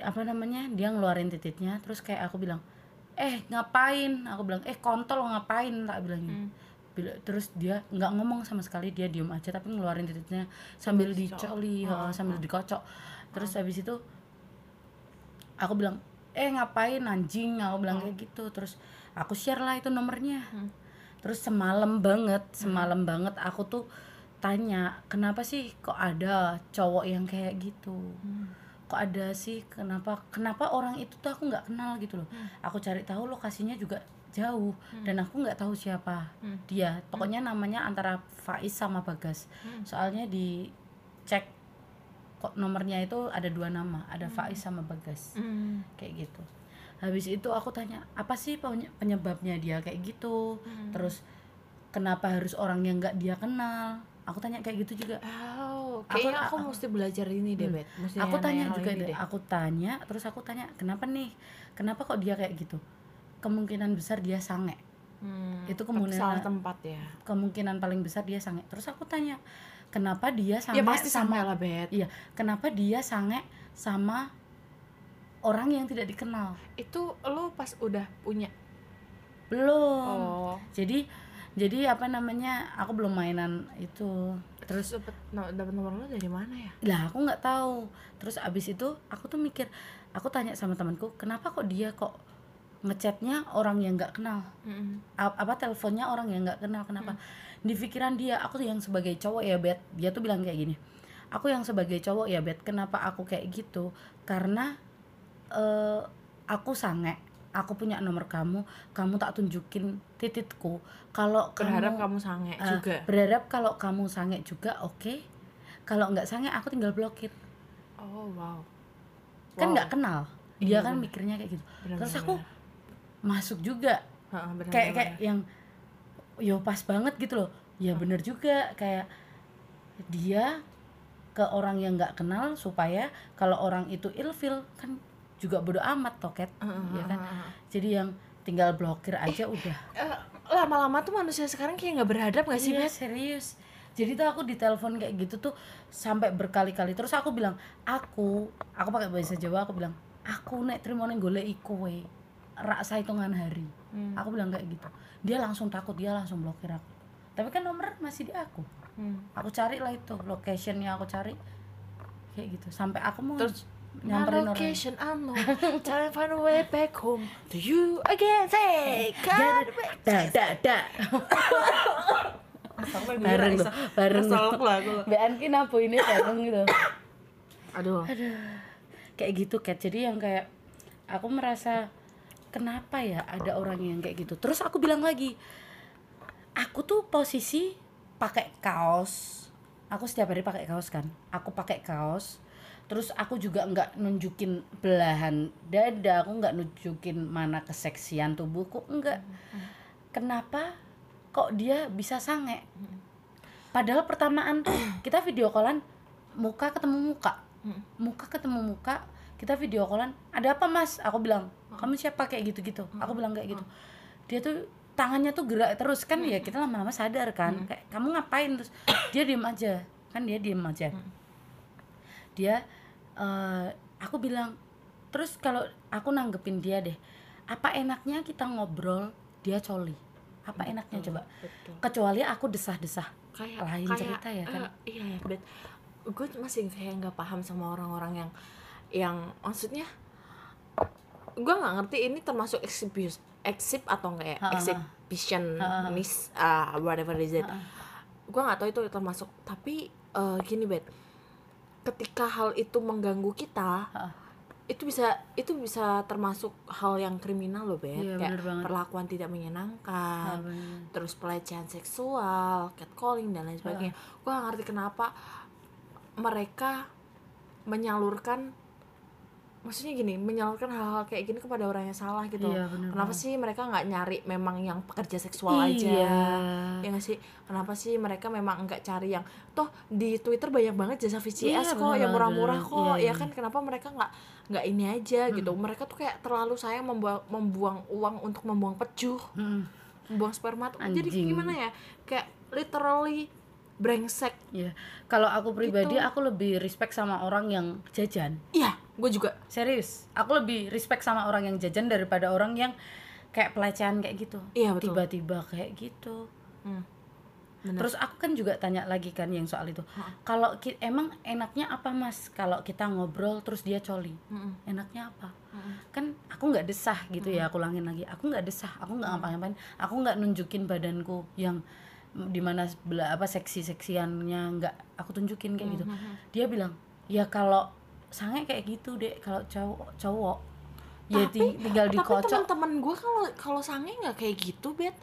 apa namanya dia ngeluarin titiknya terus kayak aku bilang eh ngapain? Aku bilang eh kontol ngapain? Tak bilangnya. Hmm. Bila- terus dia nggak ngomong sama sekali dia diem aja tapi ngeluarin titiknya sambil dicoli ha, sambil dikocok. Terus habis itu aku bilang eh ngapain anjing? Aku bilang kayak gitu terus aku share lah itu nomornya. Hmm. terus semalam banget semalam banget aku tuh tanya kenapa sih kok ada cowok yang kayak gitu? Hmm. Kok ada sih kenapa kenapa orang itu tuh aku nggak kenal gitu loh. Hmm. aku cari tahu lokasinya juga jauh dan aku nggak tahu siapa Hmm. dia. Pokoknya namanya antara Faiz sama Bagas. Hmm. soalnya di cek kok nomornya itu ada dua nama ada Faiz sama Bagas. Hmm. kayak gitu. Habis itu aku tanya apa sih penye- penyebabnya dia kayak gitu? Hmm. terus kenapa harus orang yang nggak dia kenal? Aku tanya kayak gitu juga. Oh, Aku- kayaknya aku, aku- mesti belajar ini deh, Hmm. Bet. Mesti aku tanya juga ini deh. aku tanya terus aku tanya kenapa nih? Kenapa kok dia kayak gitu? Kemungkinan besar dia sange. Hmm, itu kemungkinan- salah tempat ya. kemungkinan paling besar dia sange. Terus aku tanya kenapa dia sange ya pasti sama sama lah, Bet. iya kenapa dia sange sama orang yang tidak dikenal? Itu lo pas udah punya. belum. Oh, jadi jadi apa namanya aku belum mainan itu terus dapat no, dapat nomor lo dari mana ya? lah aku nggak tahu. Terus abis itu aku tuh mikir aku tanya sama temanku kenapa kok dia kok ngechatnya orang yang nggak kenal? Mm-mm. A- apa teleponnya orang yang nggak kenal? Kenapa? Di pikiran dia aku tuh yang sebagai cowok ya bet dia tuh bilang kayak gini aku yang sebagai cowok ya bet kenapa aku kayak gitu? Karena eh aku sange aku punya nomor kamu kamu tak tunjukin tititku. Kalau berharap kamu kamu sange eh, juga. berharap kalau kamu sange juga oke. Kalau nggak sange aku tinggal blokir. Oh wow. Kan Wow. nggak kenal dia Iya, kan bener. mikirnya kayak gitu. Bener, terus bener, aku masuk juga. Bener, kayak bener, kayak yang yo pas banget gitu loh. Ya bener juga. Kayak dia ke orang yang nggak kenal supaya kalau orang itu ilfil kan juga bodo amat toket. Heeh, ya kan? jadi yang tinggal blokir aja udah. Eh, lama-lama tuh manusia sekarang kayak nggak berhadap gak sih iya Bet? serius. Jadi tuh aku ditelepon kayak gitu tuh sampai berkali-kali. Terus aku bilang aku aku pakai bahasa Jawa aku bilang aku nek terima ning golek iku we. Rak hitungan hari. Hmm. aku bilang kayak gitu. Dia langsung takut dia langsung blokir aku. Tapi kan nomor masih di aku. Hmm. aku cari lah itu locationnya aku cari. Kayak gitu. Sampai aku mau Terus, nyamperin orang. Location unknown Trying to find a way back home. To you again Say God da da da. Bareng loh bareng aku Mbak Anki napo ini bareng gitu. Aduh. Kayak gitu Kat. Jadi yang kayak aku merasa kenapa ya ada orang yang kayak gitu? Terus aku bilang lagi aku tuh posisi pakai kaos. Aku setiap hari pakai kaos kan. Aku pakai kaos terus aku juga nggak nunjukin belahan dada aku nggak nunjukin mana keseksian tubuhku enggak kenapa kok dia bisa sange? Padahal pertamaan tuh kita video callan muka ketemu muka. Muka ketemu muka kita video callan ada apa mas? Aku bilang kamu siapa? Kayak gitu gitu aku bilang kayak gitu. Dia tuh tangannya tuh gerak terus kan ya kita lama-lama sadar kan kayak kamu ngapain? Terus dia diem aja. Kan dia diem aja. Dia eh, aku bilang terus kalau aku nanggepin dia deh apa enaknya kita ngobrol dia coli? Apa enaknya coba? Betul. Kecuali aku desah-desah. Kayak Lain kayak, cerita ya kan? eh, iya ya bet. Gue masih kayak nggak paham sama orang-orang yang yang maksudnya gue nggak ngerti ini termasuk exhibit exhib atau enggak ya? Ha, exhibition Ha, ha, ha. miss ah, whatever is it gue nggak tahu itu termasuk tapi eh, gini bet ketika hal itu mengganggu kita itu bisa itu bisa termasuk hal yang kriminal loh bet Iya, kayak perlakuan tidak menyenangkan bener. terus pelecehan seksual, catcalling dan lain sebagainya. Gue gak ngerti kenapa mereka menyalurkan maksudnya gini, menyalurkan hal-hal kayak gini kepada orang yang salah gitu. Iya, bener kenapa banget. sih mereka nggak nyari memang yang pekerja seksual aja? Iya. Ya nggak sih? Kenapa sih mereka memang nggak cari yang toh di Twitter banyak banget jasa Iya, VCS kok bener yang murah-murah banget. kok. Iya, ya iya. kan kenapa mereka nggak nggak ini aja Hmm. gitu. Mereka tuh kayak terlalu sayang membuang membuang uang untuk membuang pecuh Mm, buang sperma tuh jadi gimana ya kayak literally brengsek Iya. Kalau aku pribadi Gitu. aku lebih respect sama orang yang jajan. iya gue juga Serius, aku lebih respect sama orang yang jajan daripada orang yang kayak pelecehan kayak gitu. Iya, betul. Tiba-tiba kayak gitu. hmm. Bener. Terus aku kan juga tanya lagi kan yang soal itu. Kalau emang enaknya apa Mas kalau kita ngobrol terus dia coli? Mm-mm. Enaknya apa? Mm-mm. Kan aku nggak desah gitu ya, aku ulangin lagi. Aku nggak desah, aku nggak ngapa-ngapain. Aku nggak nunjukin badanku yang di mana sebelah apa seksi-seksiannya nggak aku tunjukin kayak gitu. Dia bilang, "Ya kalau sange kayak gitu, Dek. Kalau cowok cowok ya tapi ti- tinggal tapi dikocok." teman-teman gue kalau kalau sange nggak kayak gitu bet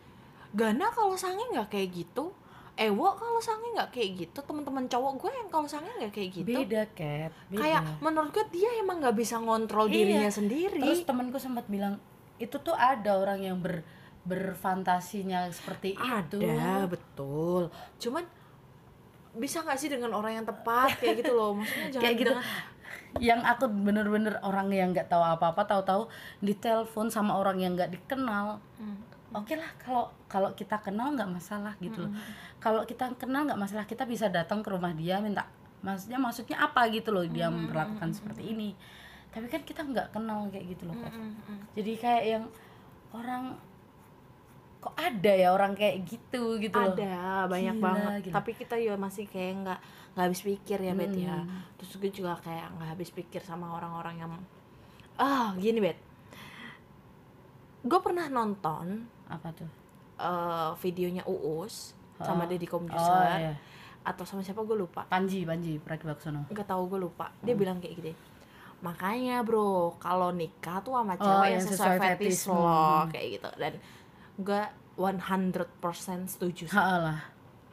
Gana kalau sange nggak kayak gitu Ewo kalau sange nggak kayak gitu teman-teman cowok gue yang kalau sange nggak kayak gitu Beda, Cat. Beda. kayak menurut gue dia emang nggak bisa ngontrol Iya. dirinya sendiri Terus temanku sempat bilang itu tuh ada orang yang ber berfantasinya seperti itu. ada betul cuman bisa nggak sih dengan orang yang tepat kayak gitu loh maksudnya jangan Kayak gitu. dengan Yang aku bener-bener orang yang nggak tahu apa-apa, tahu-tahu ditelepon sama orang yang nggak dikenal. Hmm. Oke lah kalau kalau kita kenal nggak masalah gitu loh. Kalau kita kenal nggak masalah, kita bisa datang ke rumah dia minta maksudnya maksudnya apa gitu loh dia memperlakukan seperti ini. Tapi kan kita nggak kenal kayak gitu loh. Kat. Mm, mm. Jadi kayak yang orang kok ada ya orang kayak gitu gitu loh. ada banyak Gila, banget gila. tapi kita ya masih kayak nggak nggak habis pikir ya bet ya Hmm. terus gue juga kayak nggak habis pikir sama orang-orang yang ah gini bet gue pernah nonton apa tuh eh, videonya Uus sama Oh. Deddy oh Kombuser iya atau sama siapa gue lupa Panji Panji Pragiwaksono nggak tahu gue lupa dia Hmm. bilang kayak gini makanya bro kalau nikah tuh sama Oh, cewek yang yang sesuai sesuai fetish fetish. lo Hmm. kayak gitu dan gue 100% setuju sih. Lah.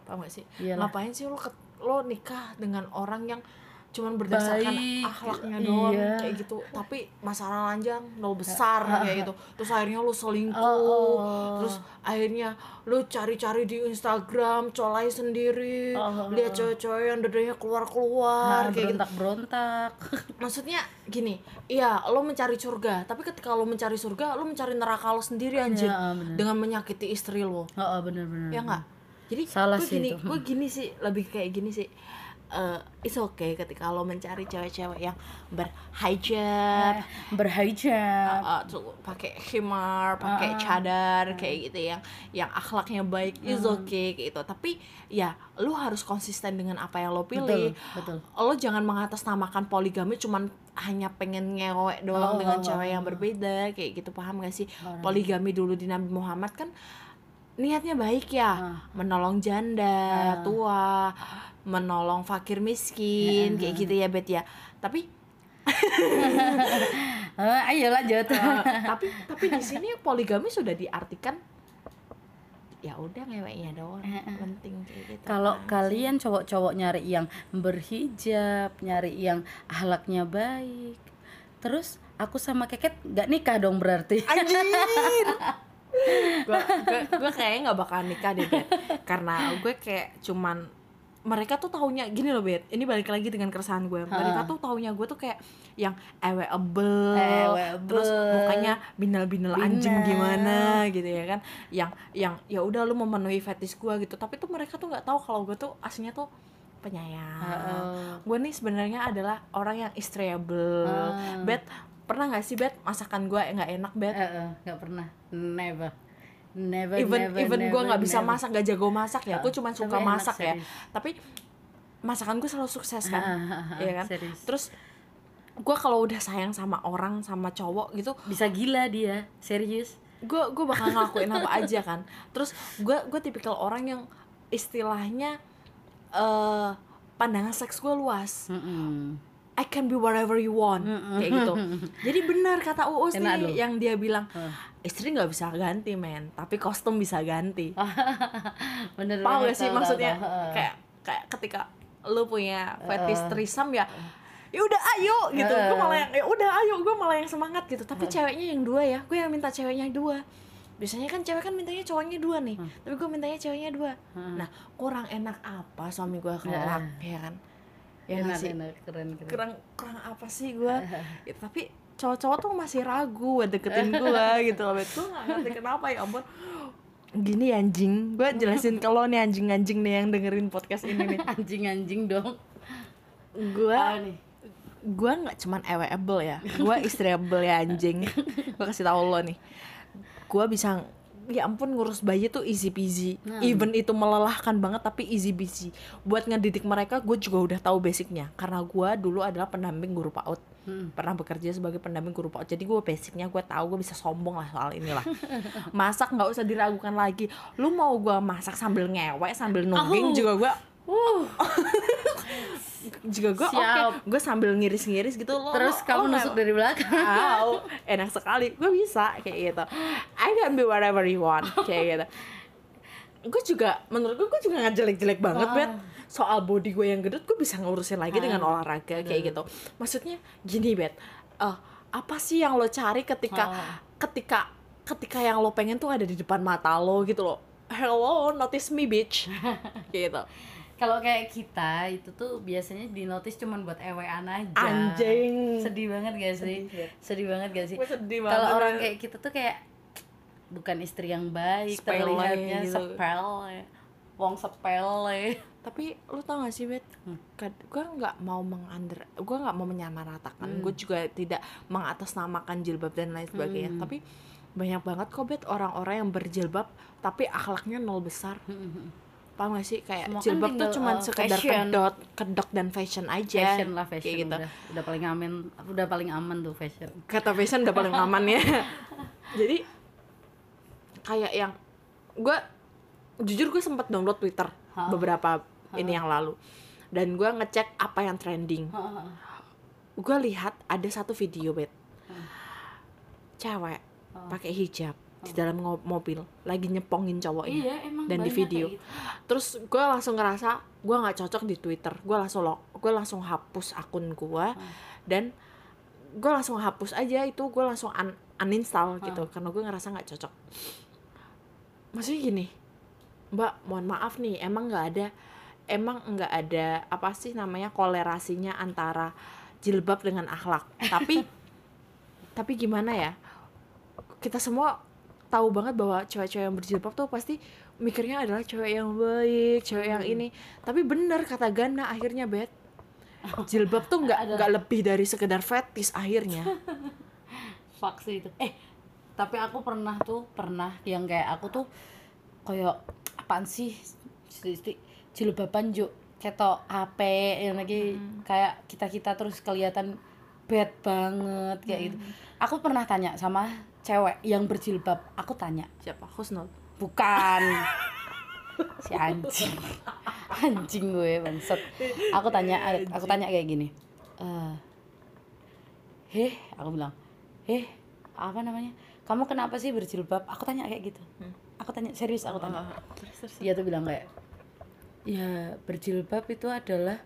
Paham gak sih? Iyalah. ngapain sih lo ke- lo nikah dengan orang yang cuman berdasarkan Baik, akhlaknya doang iya. kayak gitu. Tapi masalah lanjang nol besar kayak gitu. Terus akhirnya lo selingkuh. Oh, oh. terus akhirnya lo cari-cari di Instagram colai sendiri. Oh, oh, lihat cewek-cewek yang dadanya keluar-keluar Nah, kayak gitu. berontak-berontak. Maksudnya gini. Iya lo mencari surga. Tapi ketika lo mencari surga lo mencari neraka lo sendiri anjir Ya, bener. dengan menyakiti istri lo oh, oh bener-bener ya nggak? Jadi Salah gue sih gini gue gini sih. Lebih kayak gini sih eh it's okay ketika lo mencari cewek-cewek yang berhijab berhijab uh, tuh pakai khimar, pakai Ah, cadar kayak gitu yang yang akhlaknya baik is Hmm. okay gitu. Tapi ya lu harus konsisten dengan apa yang lo betul pilih. betul Lo jangan mengatasnamakan poligami cuman hanya pengen ngewek doang Oh, dengan oh, cewek oh, yang oh. berbeda kayak gitu paham gak sih? Paham. Poligami dulu di Nabi Muhammad kan niatnya baik ya, Ah. menolong janda, Ah. tua, menolong fakir miskin kayak gitu ya Bet ya. Tapi Eh, ayo lanjut. Uh, tapi tapi di sini poligami sudah diartikan ya udah ngeweknya doang penting kayak gitu. Kalau kan. kalian cowok-cowok nyari yang berhijab nyari yang ahlaknya baik terus aku sama keket nggak nikah dong berarti? Anjir! Gue gue gue kayaknya nggak bakal nikah deh Bet. Karena gue kayak cuman mereka tuh taunya gini loh Bet ini balik lagi dengan keresahan gue. Mereka tuh taunya gue tuh kayak yang eweable Eweable. terus mukanya binal-binal anjing gimana gitu ya kan. Yang yang ya udah lu memenuhi fetish gue gitu. Tapi tuh mereka tuh nggak tahu kalau gue tuh aslinya tuh penyayang. Heeh. gue nih sebenarnya adalah orang yang istreable Ah. Bet pernah nggak sih Bet masakan gue nggak enak Bet nggak pernah. Never never even never, even gue nggak bisa never. masak gak jago masak ya. Gue Ah, cuma tapi suka enak, masak ya. tapi masakan gue selalu sukses kan. Ya kan? serius. terus gue kalau udah sayang sama orang sama cowok gitu bisa gila dia serius. gue gue bakal ngelakuin apa aja kan. Terus gue gue tipikal orang yang istilahnya eh pandangan seks gue luas. Mm-mm. I can be whatever you want. Kayak gitu. Jadi benar kata Uus Enak nih yang dia bilang istri nggak bisa ganti men. Tapi kostum bisa ganti. Bener paham gak sih tahu, maksudnya? Tahu, tahu. kayak kayak ketika lu punya fetish threesome ya ya udah ayo. Gitu. Heeh. gue malah yang ya udah ayo. Gue malah yang semangat gitu. Tapi ceweknya yang dua ya. Gue yang minta ceweknya dua. Biasanya kan cewek kan mintanya cowoknya dua nih. Tapi gue mintanya ceweknya dua. Nah kurang enak apa suami gue kelak ya kan ya nggak enak sih. enak keren keren. Kurang kurang apa sih gue Gitu, tapi cowok-cowok tuh masih ragu buat deketin gue gitu loh Bet. gue gak ngerti kenapa ya ampun. Gini ya, anjing. Gue jelasin ke lo nih anjing-anjing nih yang dengerin podcast ini nih. Anjing-anjing dong. Gue gue nggak cuman eweable ya. Gue istreable ya anjing. Gue kasih tau lo nih. Gue bisa ya ampun ngurus bayi tuh easy peasy. Even itu melelahkan banget tapi easy peasy. Buat ngedidik mereka gue juga udah tahu basicnya. Karena gue dulu adalah pendamping guru PAUD. Pernah bekerja sebagai pendamping guru PAUD. Jadi gue basicnya gue tahu gue bisa sombong lah soal inilah. Masak nggak usah diragukan lagi. Lu mau gue masak sambil ngewek sambil nungging Oh. juga gue uh juga gue oke Siap. gue sambil ngiris-ngiris gitu lo terus lo- kamu lo nusuk dari belakang Wow, enak sekali. Gue bisa kayak gitu. I can be whatever you want kayak gitu. Gue juga, menurut gue, gue juga nggak jelek-jelek banget, bet. Soal body gue yang gendut, gue bisa ngurusin lagi dengan olahraga kayak gitu. Maksudnya gini, bet. Eh, apa sih yang lo cari ketika, ketika, ketika yang lo pengen tuh ada di depan mata lo gitu loh. Hello, notice me, bitch. kayak gitu. Kalau kayak kita itu tuh biasanya di notice cuman buat ewean aja. Anjing. sedih banget gak sih? Sedih, sedih banget gak sih? Gue sedih kalau orang kayak kita tuh kayak bukan istri yang baik Sepele terlihatnya gitu. sepele. Wong sepele. Tapi lu tau gak sih bet? Gue nggak mau mengander gue nggak mau menyamaratakan. Gue juga tidak mengatasnamakan jilbab dan lain sebagainya. Tapi banyak banget kok bet orang-orang yang berjilbab tapi akhlaknya nol besar paham gak sih? Kayak Semua kan jilbab tuh tinggal, cuma uh, sekedar fashion. kedot kedok dan fashion aja. Fashion lah fashion kayak gitu. udah, udah paling aman udah paling aman tuh fashion. Kata fashion udah paling aman ya. Jadi kayak yang gue jujur gue sempat download Twitter Ha. beberapa ini yang lalu. Dan gue ngecek apa yang trending. Gue lihat ada satu video bet. Cewek pakai hijab di dalam mobil lagi nyepongin cowoknya Iya, emang dan di video. gitu. terus gue langsung ngerasa gue nggak cocok di Twitter. Gue langsung lo gue langsung hapus akun gue dan gue langsung hapus aja itu gue langsung un- uninstall gitu karena gue ngerasa nggak cocok. Maksudnya gini mbak mohon maaf nih emang nggak ada emang nggak ada apa sih namanya kolerasinya antara jilbab dengan akhlak? Tapi tapi gimana ya? Kita semua tahu banget bahwa cewek-cewek yang berjilbab tuh pasti mikirnya adalah cewek yang baik cewek yang ini. Tapi bener kata Gana akhirnya bet. Jilbab tuh nggak nggak lebih dari sekedar fetis akhirnya. Fuck sih itu. Eh, tapi aku pernah tuh, pernah yang kayak aku tuh kayak apaan sih? Jilbaban juk. Ketok HP yang lagi kayak kita-kita terus kelihatan bad banget kayak gitu. Aku pernah tanya sama cewek yang berjilbab. Aku tanya, siapa? Husnul. Bukan. Si anjing. Anjing gue bangsat. Aku tanya aku tanya kayak gini. Eh heh aku bilang. Heh apa namanya? Kamu kenapa sih berjilbab? Aku tanya kayak gitu. Aku tanya serius aku tanya. Dia tuh bilang kayak ya berjilbab itu adalah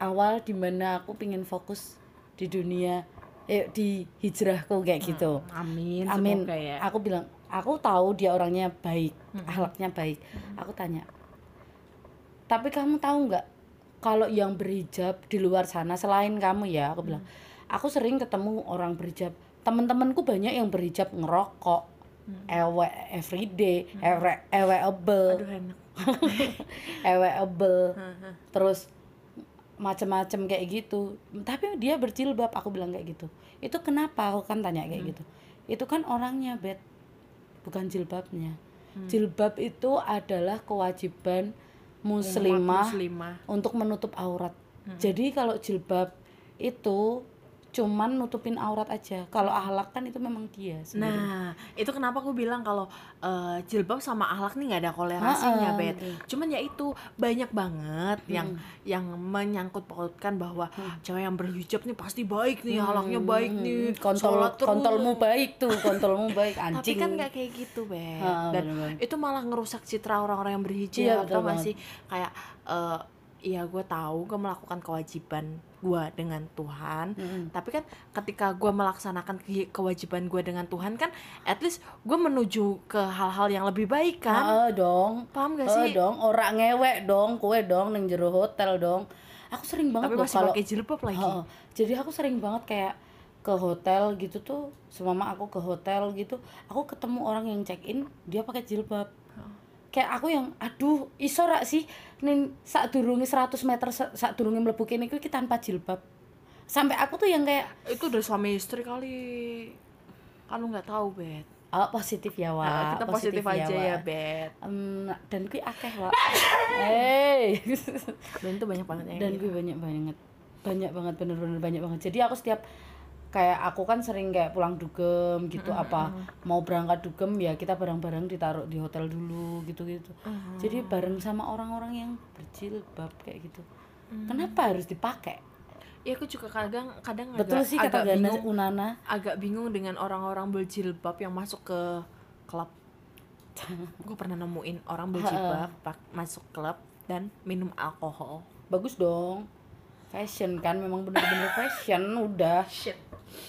awal di mana aku pingin fokus di dunia eh di hijrahku kayak gitu. Amin Amin. semoga ya. Aku bilang, aku tahu dia orangnya baik, akhlaknya baik. Aku tanya, tapi kamu tahu nggak kalau yang berhijab di luar sana selain kamu ya? Aku bilang, aku sering ketemu orang berhijab. Temen-temenku banyak yang berhijab ngerokok, ewe everyday, ewe eweable, aduh enak. Eweable, terus macem-macem kayak gitu. Tapi dia berjilbab, aku bilang kayak gitu. Itu kenapa? Aku kan tanya kayak gitu. Itu kan orangnya bet, bukan jilbabnya. Jilbab itu adalah kewajiban muslimah muslimah untuk menutup aurat. Jadi kalau jilbab itu cuman nutupin aurat aja. Kalau ahlak kan itu memang dia. sendiri. Nah, itu kenapa aku bilang kalau eh, jilbab sama akhlak nih nggak ada kolerasinya, Ha-ha, Bet. iya. Cuman ya itu banyak banget yang yang menyangkut pautkan bahwa cewek yang berhijab nih pasti baik nih, akhlaknya baik nih, kontol sholat terus. kontolmu baik tuh, kontolmu baik Tapi anjing. kan nggak kayak gitu, Bet. Ha, Dan bener-bener. itu malah ngerusak citra orang-orang yang berhijab, Iya, betul tau gak banget. sih? Kayak eh ya gue tahu gue melakukan kewajiban gue dengan Tuhan tapi kan ketika gue melaksanakan ke- kewajiban gue dengan Tuhan kan at least gue menuju ke hal-hal yang lebih baik kan Heeh dong. paham gak sih dong, ora ngewek dong, kue dong neng jero hotel dong. Aku sering banget tapi loh masih kalau pakai jilbab lagi Heeh. Jadi aku sering banget kayak ke hotel gitu tuh, semama aku ke hotel gitu, aku ketemu orang yang check in dia pakai jilbab. Kayak aku yang aduh iso rak sih ning sak durunge 100 meter sa- sak durunge mlebu kene iki tanpa jilbab. Sampai aku tuh yang kayak itu udah suami istri kali kan lu nggak tahu bet oh, positif ya, Wak. Nah, kita positif, aja ya Wak. bet Em, dan kui akeh, Wak. Hey. dan itu banyak banget yang dan gitu. gue banyak banget banyak banget bener-bener banyak banget jadi aku setiap kayak aku kan sering kayak pulang dugem gitu apa mau berangkat dugem ya kita bareng-bareng ditaruh di hotel dulu gitu-gitu. Jadi bareng sama orang-orang yang berjilbab kayak gitu. Kenapa harus dipakai? Ya aku juga kadang kadang betul agak, sih kata agak bingung. Unana. Agak bingung dengan orang-orang berjilbab yang masuk ke klub. Gue pernah nemuin orang berjilbab masuk klub dan minum alkohol. Bagus dong fashion kan memang bener-bener fashion udah. Shit.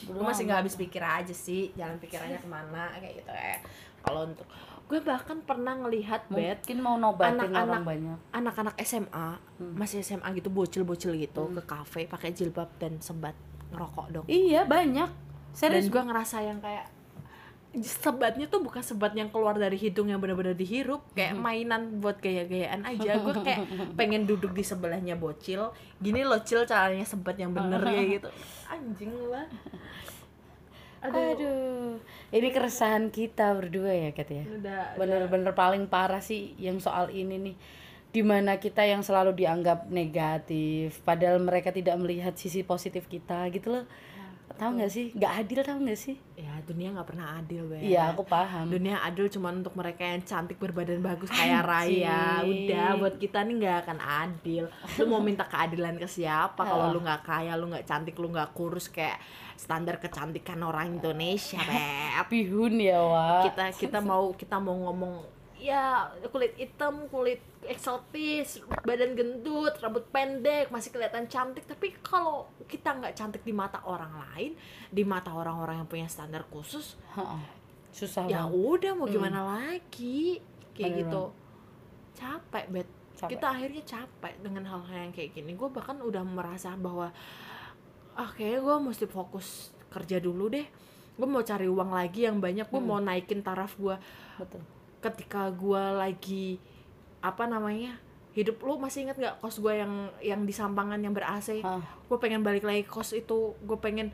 Gue masih nggak habis pikir aja sih jalan pikirannya ke mana kayak gitu ya. Kalau untuk gue bahkan pernah ngelihat mungkin mau nobatin Anak-anak- orang banyak. anak-anak SMA masih SMA gitu bocil-bocil gitu ke kafe pakai jilbab dan sembat ngerokok dong. Iya banyak. Dan serius? gue ngerasa yang kayak sebatnya tuh bukan sebat yang keluar dari hidung yang benar-benar dihirup kayak mainan buat gaya-gayaan aja gue kayak pengen duduk di sebelahnya bocil gini loh cil caranya sebat yang bener kayak gitu anjing lah Aduh. ini keresahan kita berdua ya Kat ya. Bener-bener paling parah sih yang soal ini nih. Di mana kita yang selalu dianggap negatif, padahal mereka tidak melihat sisi positif kita gitu loh. Tahu nggak sih? Nggak adil tahu nggak sih? Ya dunia nggak pernah adil Beb. iya aku paham. Dunia adil cuma untuk mereka yang cantik berbadan bagus kayak Raya. Udah buat kita nih nggak akan adil. Lu mau minta keadilan ke siapa? Kalau lu nggak kaya lu nggak cantik lu nggak kurus kayak standar kecantikan orang Indonesia Beb. Bihun ya wa kita kita mau kita mau ngomong ya kulit hitam kulit eksotis badan gendut rambut pendek masih kelihatan cantik. Tapi kalau kita nggak cantik di mata orang lain di mata orang-orang yang punya standar khusus Ha-ha. susah ya banget. udah mau gimana lagi? Kayak Bener gitu. capek bet Capek. kita akhirnya capek dengan hal-hal yang kayak gini. Gue bahkan udah merasa bahwa ah kayaknya gue mesti fokus kerja dulu deh. Gue mau cari uang lagi yang banyak. Gue mau naikin taraf gue betul ketika gue lagi apa namanya hidup lu masih ingat nggak kos gue yang yang di Sampangan yang ber AC Ah. gue pengen balik lagi kos itu gue pengen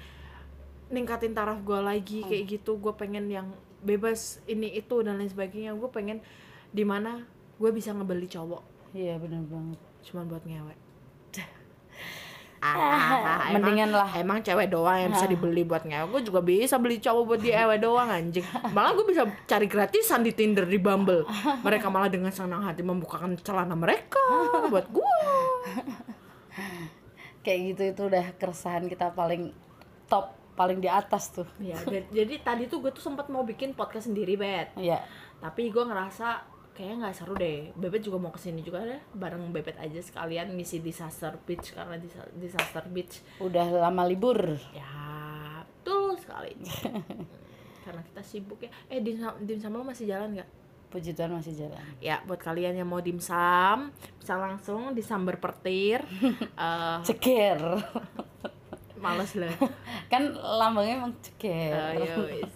ningkatin taraf gue lagi kayak gitu. Gue pengen yang bebas ini itu dan lain sebagainya. Gue pengen di mana gue bisa ngebeli cowok. Iya benar banget. Cuman buat ngewe Ah, emang- Mendingan lah. emang cewek doang yang bisa dibeli buat ngewe. Gue juga bisa beli cowok buat di ewe doang anjing. Malah gue bisa cari gratisan di Tinder di Bumble. Mereka malah dengan senang hati membukakan celana mereka buat gue kayak gitu itu udah keresahan kita paling top paling di atas tuh. Ya jadi, jadi tadi tuh gue tuh sempat mau bikin podcast sendiri bet. Ya tapi gue ngerasa kayaknya nggak seru deh. Bebet juga mau ke sini juga deh bareng bebet aja sekalian ngisi disaster beach karena Disa- disaster beach udah lama libur. Ya betul sekali. Karena kita sibuk ya. Eh dimsum dimsum lo masih jalan nggak? Puji Tuhan masih jalan. Ya buat kalian yang mau dimsum bisa langsung disambar petir Eh, ceker males lah. Kan lambangnya emang ya wis.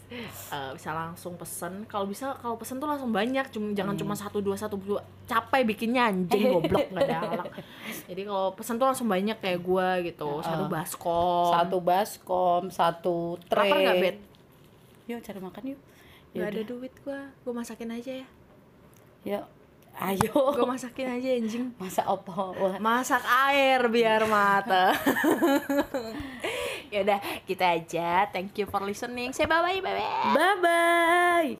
Eh, bisa langsung pesen. Kalau bisa kalau pesen tuh langsung banyak. Cuma jangan cuma satu dua satu dua. Capek bikinnya anjing goblok nggak ada alak jadi kalau pesen tuh langsung banyak kayak gua gitu. Satu baskom. Satu baskom satu tray. Lapar nggak bet? Yuk cari makan yuk. Nggak ada duit gua. Gua masakin aja ya. Yuk ayo. Gua masakin aja anjing. Masa opo wah. Masak air biar mata. Ya udah kita aja. Thank you for listening. Say bye bye bye bye bye